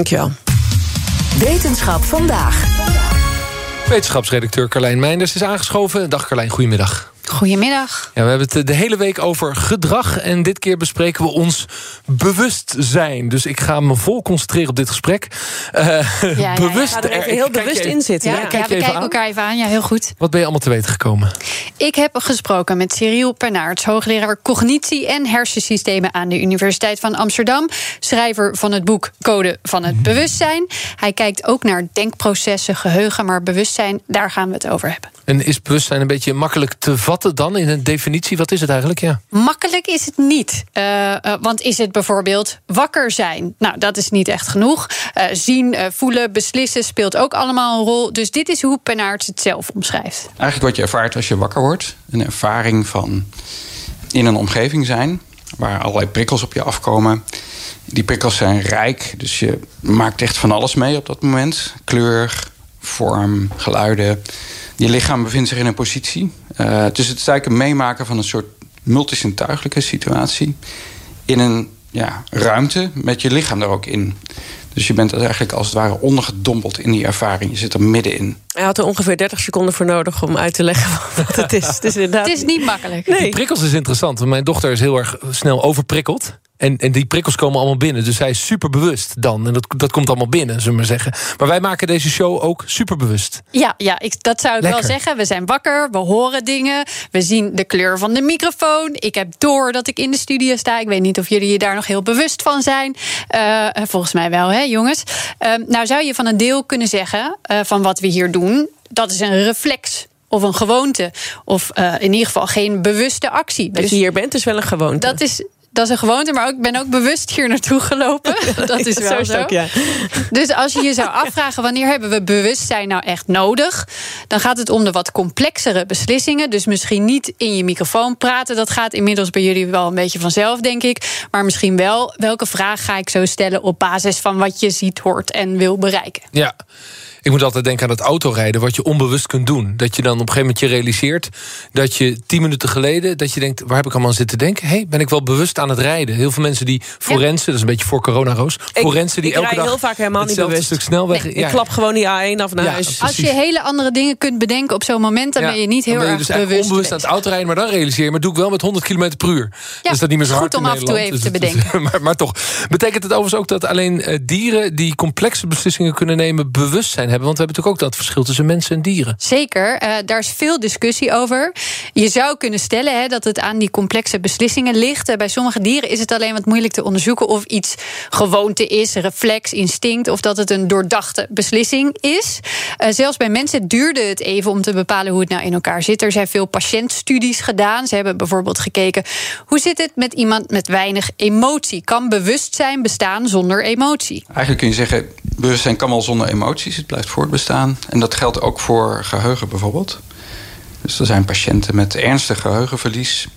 Dankjewel. Wetenschap vandaag. Wetenschapsredacteur Carlijn Meinders is aangeschoven. Dag Carlijn, goedemiddag. Goedemiddag. Ja, we hebben het de hele week over gedrag. En dit keer bespreken we ons bewustzijn. Dus ik ga me vol concentreren op dit gesprek. Uh, ja, bewust ja, er heel bewust in zitten. Ja, ja, we kijken aan. elkaar even aan. Ja, heel goed. Wat ben je allemaal te weten gekomen? Ik heb gesproken met Cyril Pernaerts, hoogleraar cognitie en hersensystemen aan de Universiteit van Amsterdam. Schrijver van het boek Code van het Bewustzijn. Hij kijkt ook naar denkprocessen, geheugen, maar bewustzijn, daar gaan we het over hebben. En is bewustzijn een beetje makkelijk te vatten dan in een definitie? Wat is het eigenlijk? Ja. Makkelijk is het niet. Uh, uh, want is het bijvoorbeeld wakker zijn? Nou, dat is niet echt genoeg. Uh, zien, voelen, beslissen speelt ook allemaal een rol. Dus dit is hoe Pennaerts het zelf omschrijft. Eigenlijk wat je ervaart als je wakker wordt. Een ervaring van in een omgeving zijn... waar allerlei prikkels op je afkomen. Die prikkels zijn rijk, dus je maakt echt van alles mee op dat moment. Kleur, vorm, geluiden je lichaam bevindt zich in een positie. Uh, dus het is eigenlijk een meemaken van een soort multisintuigelijke situatie. In een ja, ruimte met je lichaam er ook in. Dus je bent eigenlijk als het ware ondergedompeld in die ervaring. Je zit er middenin. Hij had er ongeveer 30 seconden voor nodig om uit te leggen wat het is. Het is, inderdaad... het is niet makkelijk. Nee. Die prikkels is interessant. Want mijn dochter is heel erg snel overprikkeld. En, en die prikkels komen allemaal binnen. Dus hij is super bewust dan. En dat, dat komt allemaal binnen, zullen we maar zeggen. Maar wij maken deze show ook super bewust. Ja, ja ik, dat zou ik wel zeggen. We zijn wakker, we horen dingen. We zien de kleur van de microfoon. Ik heb door dat ik in de studio sta. Ik weet niet of jullie je daar nog heel bewust van zijn. Uh, volgens mij wel, hè, jongens. Uh, nou zou je van een deel kunnen zeggen uh, van wat we hier doen. Dat is een reflex of een gewoonte. Of uh, in ieder geval geen bewuste actie. Dat dus je hier bent is wel een gewoonte. Dat is dat is een gewoonte, maar ik ben ook bewust hier naartoe gelopen. Dat is wel zo. ja. Dus als je je zou afvragen wanneer hebben we bewustzijn nou echt nodig, dan gaat het om de wat complexere beslissingen. Dus misschien niet in je microfoon praten. Dat gaat inmiddels bij jullie wel een beetje vanzelf, denk ik. Maar misschien wel welke vraag ga ik zo stellen op basis van wat je ziet, hoort en wil bereiken. Ja. Ik moet altijd denken aan het autorijden, wat je onbewust kunt doen. Dat je dan op een gegeven moment je realiseert dat je tien minuten geleden, dat je denkt, waar heb ik allemaal zitten denken? Hey, ben ik wel bewust aan het rijden? Heel veel mensen die forensen, dat is een beetje voor corona, Roos. Forensen die ik elke dag heel vaak helemaal niet bewust. stuk snelweg. Nee, ik klap gewoon die A1 af naar Ja, huis. precies. Als je hele andere dingen kunt bedenken op zo'n moment, dan Ja. ben je niet heel Dan ben je erg dus eigenlijk bewust. onbewust aan het autorijden, maar dan realiseer je, maar doe ik wel met 100 km per uur. dus dat niet meer zo goed hard om af en toe even te Dus is- bedenken. maar, maar toch. Betekent het overigens ook dat alleen eh, dieren die complexe beslissingen kunnen nemen, bewustzijn hebben? Want we hebben natuurlijk ook dat verschil tussen mensen en dieren. Zeker, eh, daar is veel discussie over. Je zou kunnen stellen hè, dat het aan die complexe beslissingen ligt. Eh, bij sommige dieren is het alleen wat moeilijk te onderzoeken of iets gewoonte is, reflex, instinct, of dat het een doordachte beslissing is. Eh, zelfs bij mensen duurde het even om te bepalen hoe het nou in elkaar zit. Er zijn veel patiëntstudies gedaan. Ze hebben bijvoorbeeld gekeken hoe zit het met iemand met weinig emotie. Kan bewustzijn bestaan zonder emotie? Eigenlijk kun je zeggen, bewustzijn kan wel zonder emoties. Het blijft voortbestaan. En dat geldt ook voor geheugen bijvoorbeeld. Dus er zijn patiënten met ernstig geheugenverlies.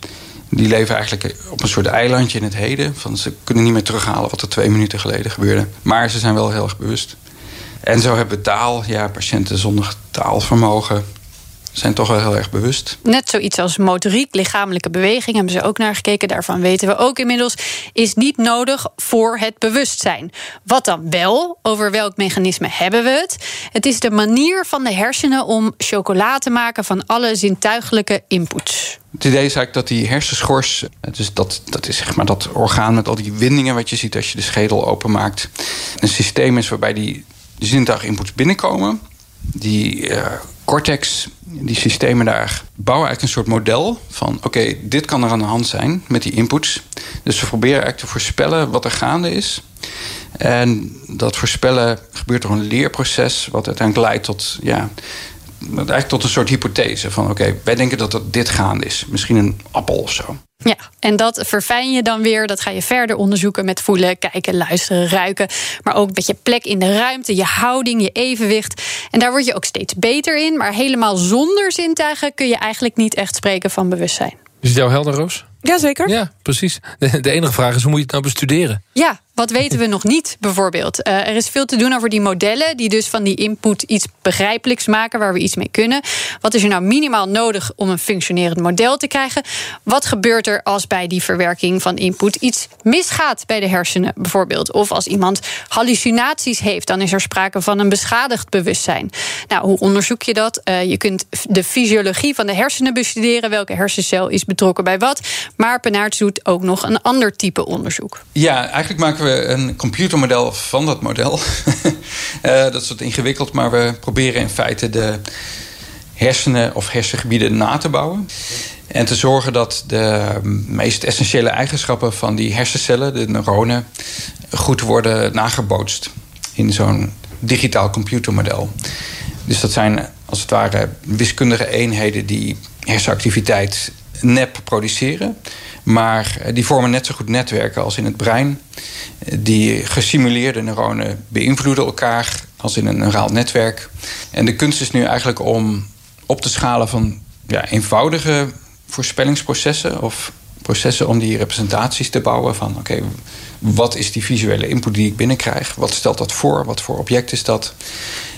Die leven eigenlijk op een soort eilandje in het heden. Van ze kunnen niet meer terughalen wat er twee minuten geleden gebeurde. Maar ze zijn wel heel erg bewust. En zo hebben taal. Ja, patiënten zonder taalvermogen zijn toch wel heel erg bewust. Net zoiets als motoriek, lichamelijke beweging hebben ze ook naar gekeken. Daarvan weten we ook inmiddels, is niet nodig voor het bewustzijn. Wat dan wel? Over welk mechanisme hebben we het? Het is de manier van de hersenen om chocola te maken van alle zintuigelijke inputs. Het idee is eigenlijk dat die hersenschors, dus dat, dat is zeg maar dat orgaan met al die windingen wat je ziet als je de schedel openmaakt, een systeem is waarbij die zintuiginputs binnenkomen. Die eh, cortex, die systemen daar bouwen eigenlijk een soort model van: oké, dit kan er aan de hand zijn met die inputs. Dus we proberen eigenlijk te voorspellen wat er gaande is. En dat voorspellen gebeurt door een leerproces, wat uiteindelijk leidt tot, ja, eigenlijk tot een soort hypothese van: oké, wij denken dat er dit gaande is, misschien een appel of zo. Ja, en dat verfijn je dan weer. Dat ga je verder onderzoeken met voelen, kijken, luisteren, ruiken. Maar ook met je plek in de ruimte, je houding, je evenwicht. En daar word je ook steeds beter in. Maar helemaal zonder zintuigen kun je eigenlijk niet echt spreken van bewustzijn. Is het jou helder, Roos? Jazeker. Ja, precies. De, de enige vraag is, hoe moet je het nou bestuderen? Ja, wat weten we nog niet, bijvoorbeeld? Uh, er is veel te doen over die modellen, die dus van die input iets begrijpelijks maken, waar we iets mee kunnen. Wat is er nou minimaal nodig om een functionerend model te krijgen? Wat gebeurt er als bij die verwerking van input iets misgaat bij de hersenen, bijvoorbeeld? Of als iemand hallucinaties heeft, dan is er sprake van een beschadigd bewustzijn. Nou, hoe onderzoek je dat? Uh, je kunt de fysiologie van de hersenen bestuderen, welke hersencel is betrokken bij wat. Maar Penaerts doet ook nog een ander type onderzoek. Ja, eigenlijk maken we een computermodel van dat model. uh, dat is wat ingewikkeld, maar we proberen in feite de hersenen of hersengebieden na te bouwen. En te zorgen dat de meest essentiële eigenschappen van die hersencellen, de neuronen, goed worden nagebootst in zo'n digitaal computermodel. Dus dat zijn als het ware wiskundige eenheden die hersenactiviteit nep produceren. Maar die vormen net zo goed netwerken als in het brein. Die gesimuleerde neuronen beïnvloeden elkaar als in een neuraal netwerk. En de kunst is nu eigenlijk om op te schalen van ja, eenvoudige voorspellingsprocessen of processen om die representaties te bouwen van oké, wat is die visuele input die ik binnenkrijg? Wat stelt dat voor? Wat voor object is dat?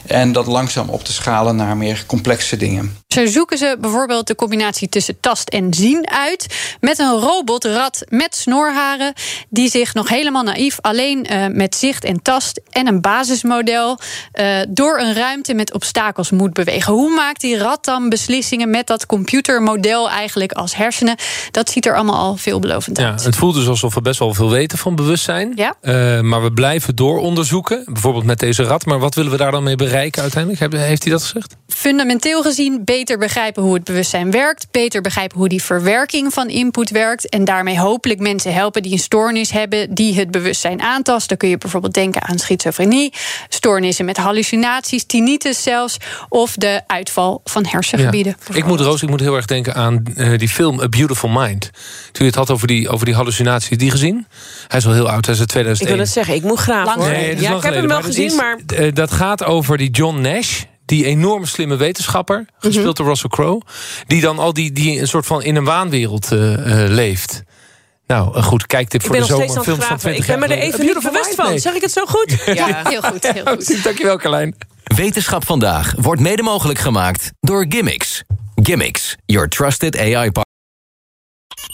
En dat langzaam op te schalen naar meer complexe dingen. Zo zoeken ze bijvoorbeeld de combinatie tussen tast en zien uit. Met een robotrat met snorharen. Die zich nog helemaal naïef alleen uh, met zicht en tast en een basismodel. Uh, door een ruimte met obstakels moet bewegen. Hoe maakt die rat dan beslissingen met dat computermodel eigenlijk als hersenen? Dat ziet er allemaal al veelbelovend uit. Ja, het voelt dus alsof we best wel veel weten van bewustzijn. Ja. Uh, maar we blijven dooronderzoeken. Bijvoorbeeld met deze rat. Maar wat willen we daar dan mee bereiken uiteindelijk? Heeft hij dat gezegd? Fundamenteel gezien beter begrijpen hoe het bewustzijn werkt. Beter begrijpen hoe die verwerking van input werkt. En daarmee hopelijk mensen helpen die een stoornis hebben die het bewustzijn aantast. Dan kun je bijvoorbeeld denken aan schizofrenie, stoornissen met hallucinaties, tinnitus zelfs. Of de uitval van hersengebieden. Ja. Ik moet, Roos, ik moet heel erg denken aan uh, die film A Beautiful Mind. Toen je het had over die, over die hallucinaties, die gezien? Hij is wel heel oud, hij is uit 2001. Ik wil het zeggen, ik moet graag. Nee, ja, ik heb hem wel gezien, is, maar... Uh, dat gaat over die John Nash die enorme slimme wetenschapper, gespeeld mm -hmm. door Russell Crowe, die dan al die, die een soort van in een waanwereld uh, uh, leeft. Nou, goed, kijk dit voor de zomer films van 20 Ik ben me er even niet bewust van. Zeg ik het zo goed? Ja, heel goed. Heel goed. Dankjewel, Carlijn. Wetenschap vandaag wordt mede mogelijk gemaakt door Gimmicks. Gimmicks, your trusted AI partner.